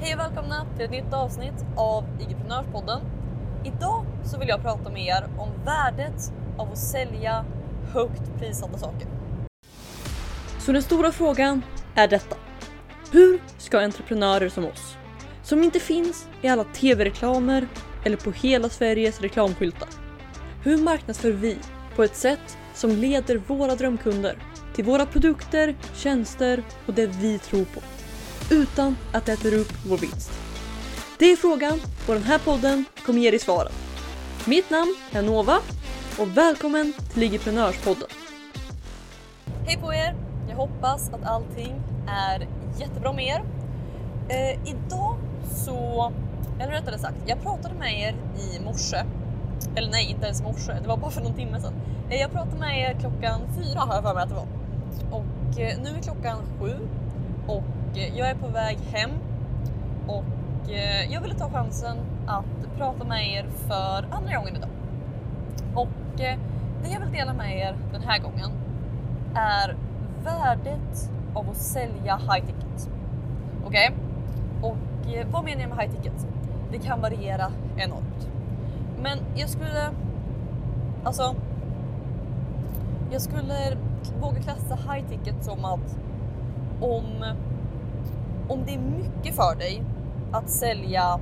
Hej och välkomna till ett nytt avsnitt av IG-prenörspodden. Idag så vill jag prata med er om värdet av att sälja högt prissatta saker. Så den stora frågan är detta. Hur ska entreprenörer som oss, som inte finns i alla tv-reklamer eller på hela Sveriges reklamskyltar. Hur marknadsför vi på ett sätt som leder våra drömkunder till våra produkter, tjänster och det vi tror på utan att det äter upp vår vinst? Det är frågan och den här podden kommer ge dig svaren. Mitt namn är Nova och välkommen till Ligiprenörspodden. Hej på er! Jag hoppas att allting är jättebra med er. Eh, idag så, eller rättare sagt, jag pratade med er i morse. Eller nej, inte ens i morse, det var bara för någon timme sedan. Eh, jag pratade med er klockan fyra har jag för mig att det var. Och eh, nu är klockan sju och Eh, jag är på väg hem och eh, jag ville ta chansen att prata med er för andra gången idag. Och eh, det jag vill dela med er den här gången är värdet av att sälja high ticket. Okej? Och vad menar jag med high ticket? Det kan variera enormt. Men jag skulle... Alltså... Jag skulle våga klassa high ticket som att om, om det är mycket för dig att sälja,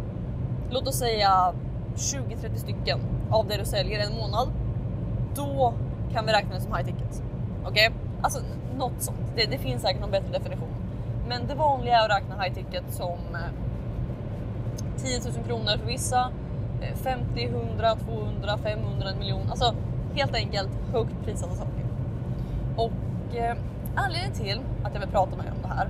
låt oss säga 20-30 stycken av det du säljer en månad, då kan vi räkna det som high ticket. Okej? Okay? Alltså något sånt. Det, det, finns säkert någon bättre definition. Men det vanliga är att räkna high ticket som eh, 10 000 kronor för vissa, 50, 100, 200, 500, en miljon. Alltså helt enkelt högt prissatta saker. Och eh, anledningen till att jag vill prata med er om det här,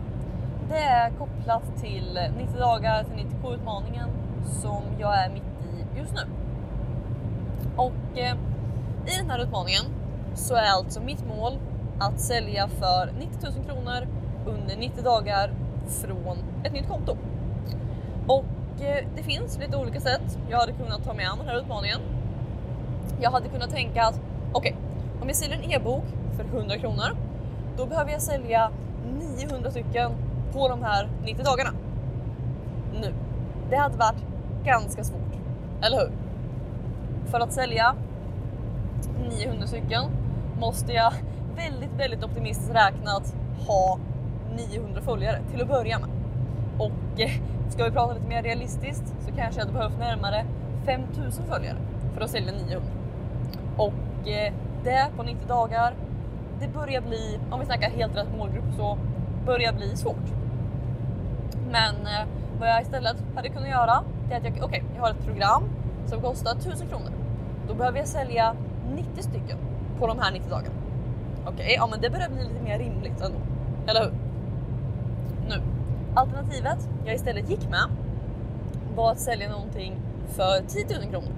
det är kopplat till 90 dagar till 90k utmaningen som jag är mitt i just nu. Och eh, i den här utmaningen så är alltså mitt mål att sälja för 90 000 kronor under 90 dagar från ett nytt konto. Och eh, det finns lite olika sätt jag hade kunnat ta mig an den här utmaningen. Jag hade kunnat tänka att okej, okay, om jag säljer en e-bok för 100 kronor, då behöver jag sälja 900 stycken på de här 90 dagarna. Nu. Det hade varit ganska svårt, eller hur? För att sälja 900 stycken måste jag väldigt, väldigt optimistiskt räknat ha 900 följare till att börja med. Och eh, ska vi prata lite mer realistiskt så kanske jag hade behövt närmare 5000 följare för att sälja 900. Och eh, det på 90 dagar, det börjar bli, om vi snackar helt rätt målgrupp så börjar bli svårt. Men eh, vad jag istället hade kunnat göra det är att jag, okay, jag har ett program som kostar 1000 kronor. Då behöver jag sälja 90 stycken på de här 90 dagarna. Okej, okay, ja men det börjar bli lite mer rimligt ändå. Eller hur? Nu. Alternativet jag istället gick med var att sälja någonting för 10 000 kronor.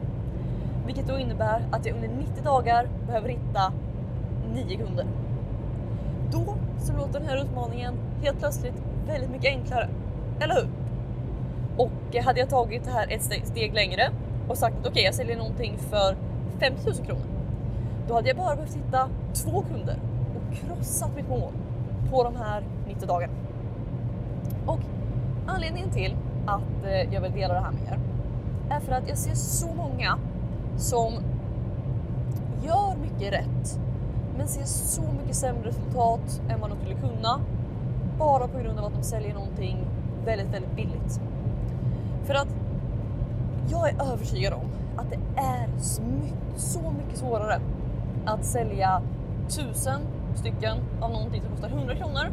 Vilket då innebär att jag under 90 dagar behöver hitta 9 kunder. Då så låter den här utmaningen helt plötsligt väldigt mycket enklare. Eller hur? Och hade jag tagit det här ett steg, längre och sagt att okej, okay, jag säljer någonting för 50 000 kronor. Då hade jag bara behövt hitta två kunder och krossat mitt mål på de här 90 dagarna. Och anledningen till att eh, jag vill dela det här med er är för att jag ser så många som gör mycket rätt men ser så mycket sämre resultat än vad de skulle kunna bara på grund av att de säljer någonting väldigt, väldigt billigt. För att jag är övertygad om att det är så mycket, så mycket svårare att sälja tusen stycken av någonting som kostar 100 kronor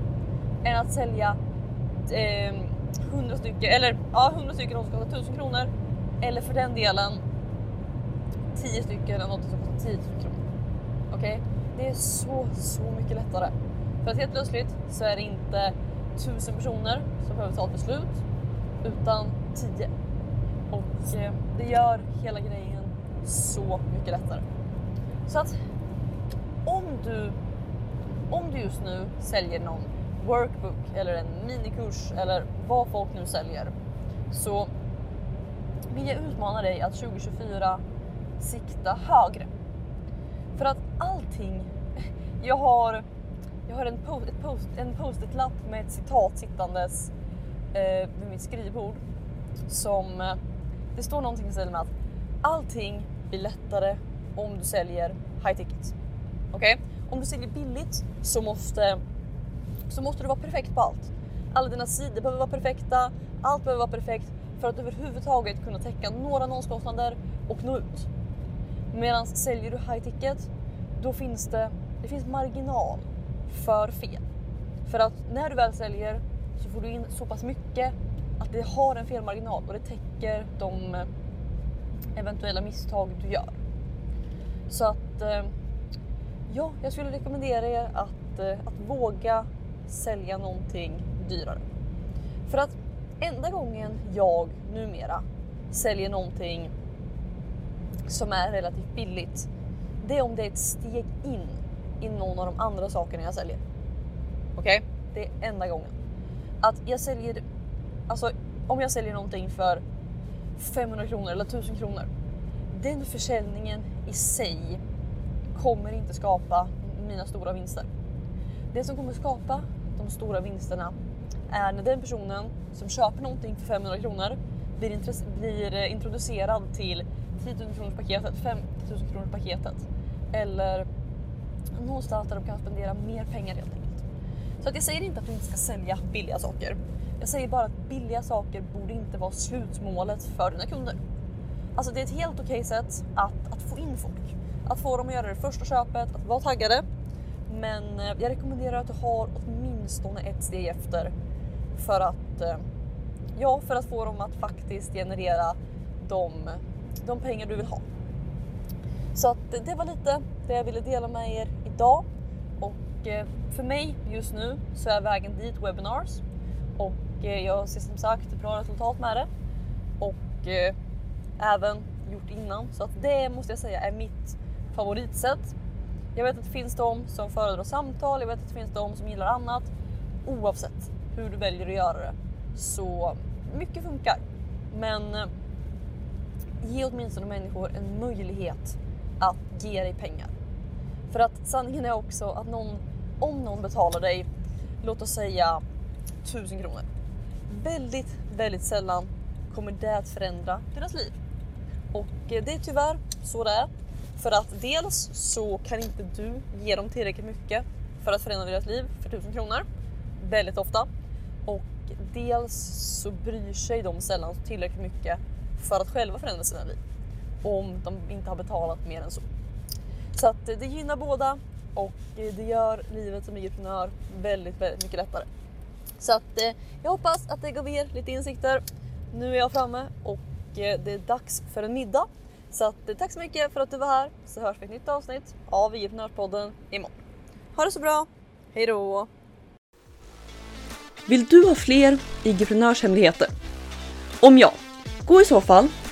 än att sälja eh, 100 stycken, eller ja, 100 stycken som kostar 1000 kronor eller för den delen 10 stycken av något som kostar 10 000 kronor. Okej? Okay? Det är så, så mycket lättare. För att helt plötsligt så är det inte tusen personer som behöver ta ett beslut utan tio. Och eh, det gör hela grejen så mycket lättare. Så att om du, om du just nu säljer någon workbook eller en minikurs eller vad folk nu säljer så vill jag utmana dig att 2024 sikta högre. För att allting, jag har, jag har en post, ett post, en post-it-lapp med ett citat sittandes eh, vid mitt skrivbord som eh, det står någonting i stil med att allting blir lättare om du säljer high ticket. Okej? Okay? Om du säljer billigt så måste, så måste du vara perfekt på allt. Alla dina sidor behöver vara perfekta, allt behöver vara perfekt för att överhuvudtaget kunna täcka några annonskostnader och nå ut. Medan säljer du high ticket, då finns det, det finns marginal för fel. För att när du väl säljer så får du in så pass mycket att det har en felmarginal och det täcker de eh, eventuella misstag du gör. Så att eh, ja, jag skulle rekommendera er att, eh, att våga sälja någonting dyrare. För att enda gången jag numera säljer någonting som är relativt billigt, det är om det är ett steg in i någon av de andra sakerna jag säljer. Okej, okay? det är enda gången. Att jag säljer, alltså om jag säljer någonting för 500 kronor eller 1000 kronor. Den försäljningen i sig kommer inte skapa mina stora vinster. Det som kommer skapa de stora vinsterna är när den personen som köper någonting för 500 kronor blir, blir introducerad till 10 000 kronors paketet, 5 000 kronors paketet eller någonstans där de kan spendera mer pengar helt enkelt. Så att jag säger inte att du inte ska sälja billiga saker. Jag säger bara att billiga saker borde inte vara slutmålet för dina kunder. Alltså det är ett helt okej sätt att, att få in folk. Att få dem att göra det första köpet, att vara taggade. Men eh, jag rekommenderar att du har åtminstone ett steg efter för att, eh, ja, för att få dem att faktiskt generera de, de pengar du vill ha. Så att det var lite det jag ville dela med er idag. Och eh, för mig just nu så är vägen dit webinars och eh, jag ser som sagt bra resultat med det. Och eh, även gjort innan. Så att det måste jag säga är mitt favoritsätt. Jag vet att det finns de som föredrar samtal, jag vet att det finns de som gillar annat. Oavsett hur du väljer att göra det så mycket funkar. Men ge åtminstone människor en möjlighet att ge dig pengar. För att sanningen är också att någon, om någon betalar dig, låt oss säga 1000 kronor. Väldigt, väldigt sällan kommer det att förändra deras liv. Och eh, det är tyvärr så det är. För att dels så kan inte du ge dem tillräckligt mycket för att förändra deras liv för 1000 kronor. Väldigt ofta. Och dels så bryr sig de sällan tillräckligt mycket för att själva förändra sina liv. Om de inte har betalat mer än så. Så att eh, det gynnar båda och eh, det gör livet som entreprenör väldigt, väldigt mycket lättare. Så att eh, jag hoppas att det gav er lite insikter. Nu är jag framme och det är dags för en middag. Så att, tack så mycket för att du var här så hörs vi i ett nytt avsnitt av Entreprenörspodden imorgon. Ha det så bra, hejdå! Vill du ha fler IG-prenörshemligheter? Om ja, gå i så fall